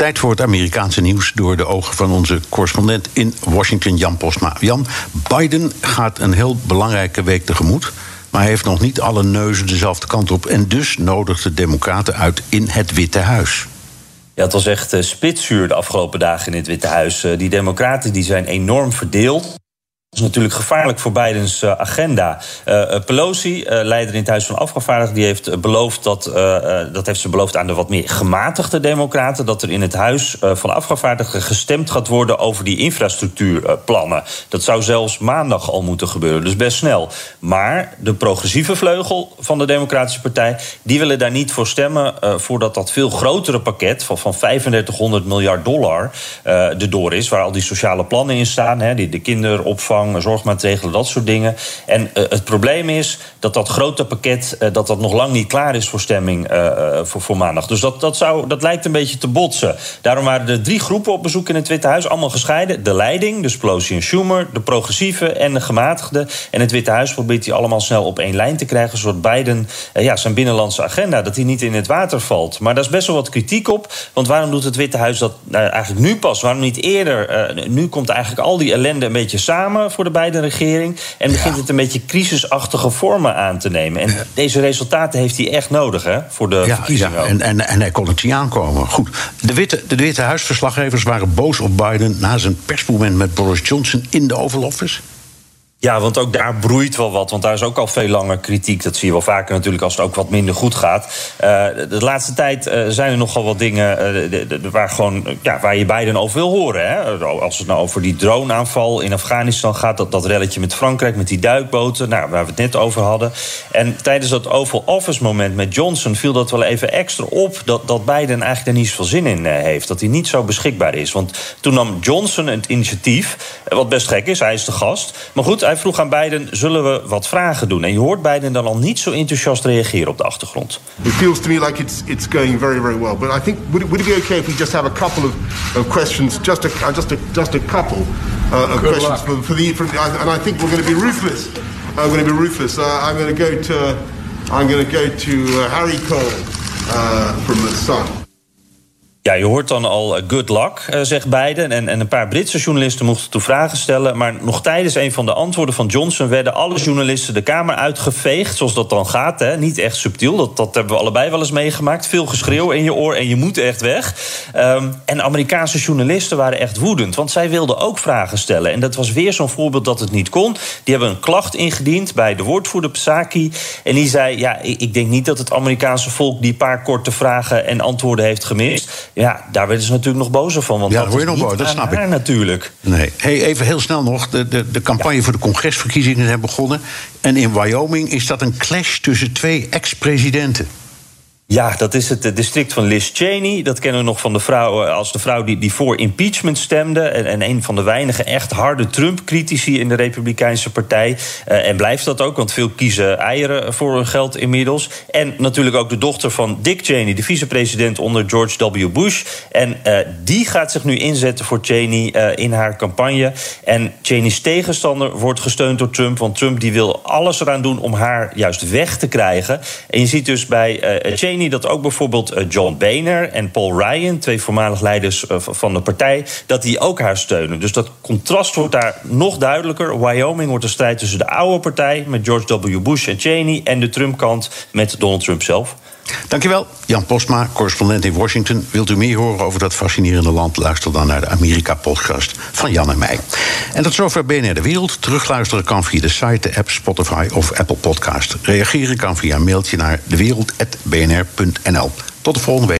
Tijd voor het Amerikaanse nieuws door de ogen van onze correspondent in Washington, Jan Postma. Jan, Biden gaat een heel belangrijke week tegemoet. Maar hij heeft nog niet alle neuzen dezelfde kant op. En dus nodigt de Democraten uit in het Witte Huis. Ja, het was echt uh, spitsuur de afgelopen dagen in het Witte Huis. Uh, die Democraten die zijn enorm verdeeld. Natuurlijk gevaarlijk voor Bidens uh, agenda. Uh, Pelosi, uh, leider in het Huis van Afgevaardigden, die heeft beloofd dat, dat heeft ze beloofd aan de wat meer gematigde Democraten, dat er in het Huis van Afgevaardigden gestemd gaat worden over die infrastructuurplannen. Dat zou zelfs maandag al moeten gebeuren, dus best snel. Maar de progressieve vleugel van de Democratische Partij, die willen daar niet voor stemmen voordat dat veel grotere pakket van, van 3500 miljard dollar erdoor is, waar al die sociale plannen in staan, hè, die de kinderopvang zorgmaatregelen, dat soort dingen. En uh, het probleem is dat dat grote pakket uh, dat dat nog lang niet klaar is voor stemming uh, voor, voor maandag. Dus dat, dat, zou, dat lijkt een beetje te botsen. Daarom waren er drie groepen op bezoek in het Witte Huis, allemaal gescheiden. De leiding, dus Pelosi en Schumer, de progressieve en de gematigde. En het Witte Huis probeert die allemaal snel op één lijn te krijgen, zodat Biden ja, zijn binnenlandse agenda, dat die niet in het water valt. Maar daar is best wel wat kritiek op. Want waarom doet het Witte Huis dat eigenlijk nu pas? Waarom niet eerder? nu komt eigenlijk al die ellende een beetje samen voor de beide regering. En begint ja. het een beetje crisisachtige vormen aan te nemen. En deze resultaten heeft hij echt nodig hè, voor de ja, verkiezingen. Ja, en, en, en hij kon het zien aankomen. Goed, de Witte, de Witte Huisverslaggevers waren boos op Biden na zijn persmoment met Boris Johnson in de Oval Office. Ja, want ook daar broeit wel wat. Want daar is ook al veel langer kritiek. Dat zie je wel vaker natuurlijk als het ook wat minder goed gaat. Uh, de laatste tijd uh, zijn er nogal wat dingen de, waar, gewoon, ja, waar je beiden over wil horen. Hè? Als het nou over die droneaanval in Afghanistan gaat, dat, dat relletje met Frankrijk, met die duikboten, nou, waar we het net over hadden. En tijdens dat Oval Office moment met Johnson viel dat wel even extra op dat, dat Biden eigenlijk er niet zoveel zin in heeft. Dat hij niet zo beschikbaar is. Want toen nam Johnson het initiatief, wat best gek is, hij is de gast. Maar goed, hij vroeg aan Biden: zullen we wat vragen doen? En je hoort Biden dan al niet zo enthousiast reageren op de achtergrond. It feels to me like it's it's going very very well. But I think would it, would it be okay if we just have a couple of, of questions, just a uh, just a just a couple uh, of questions for, for the for, and I think we're going to be ruthless. I'm going to be ruthless. Uh, I'm going to go to I'm going to go to uh, Harry Cole uh, from the Sun. Ja, je hoort dan al uh, good luck, uh, zegt Biden. En, en een paar Britse journalisten mochten toe vragen stellen. Maar nog tijdens een van de antwoorden van Johnson werden alle journalisten de Kamer uitgeveegd. Zoals dat dan gaat. Hè. Niet echt subtiel. Dat, dat hebben we allebei wel eens meegemaakt. Veel geschreeuw in je oor en je moet echt weg. Um, en Amerikaanse journalisten waren echt woedend. Want zij wilden ook vragen stellen. En dat was weer zo'n voorbeeld dat het niet kon. Die hebben een klacht ingediend bij de woordvoerder Psaki. En die zei: Ja, ik, denk niet dat het Amerikaanse volk die paar korte vragen en antwoorden heeft gemist. Ja, daar werden ze natuurlijk nog bozer van. Want ja, dat hoor je nog boos, dat snap ik. natuurlijk. Nee. Hey, even heel snel nog. De, de, de campagne ja. voor de congresverkiezingen is begonnen. En in Wyoming is dat een clash tussen twee ex-presidenten. Ja, dat is het district van Liz Cheney. Dat kennen we nog van de vrouw als de vrouw die, die voor impeachment stemde. En, en een van de weinige echt harde Trump-critici in de Republikeinse Partij. Uh, en blijft dat ook, want veel kiezen eieren voor hun geld inmiddels. En natuurlijk ook de dochter van Dick Cheney, de vicepresident onder George W. Bush. En uh, die gaat zich nu inzetten voor Cheney in haar campagne. En Cheney's tegenstander wordt gesteund door Trump. Want Trump die wil alles eraan doen om haar juist weg te krijgen. En je ziet dus bij Dat ook bijvoorbeeld John Boehner en Paul Ryan, twee voormalig leiders van de partij, dat die ook haar steunen. Dus dat contrast wordt daar nog duidelijker. Wyoming wordt een strijd tussen de oude partij met George W. Bush en Cheney en de Trump-kant met Donald Trump zelf. Dankjewel, Jan Postma, correspondent in Washington. Wilt u meer horen over dat fascinerende land? Luister dan naar de Amerika-podcast van Jan en mij. En tot zover BNR De Wereld. Terugluisteren kan via de site, de app Spotify of Apple Podcast. Reageren kan via een mailtje naar dewereld.bnr.nl. Tot de volgende week.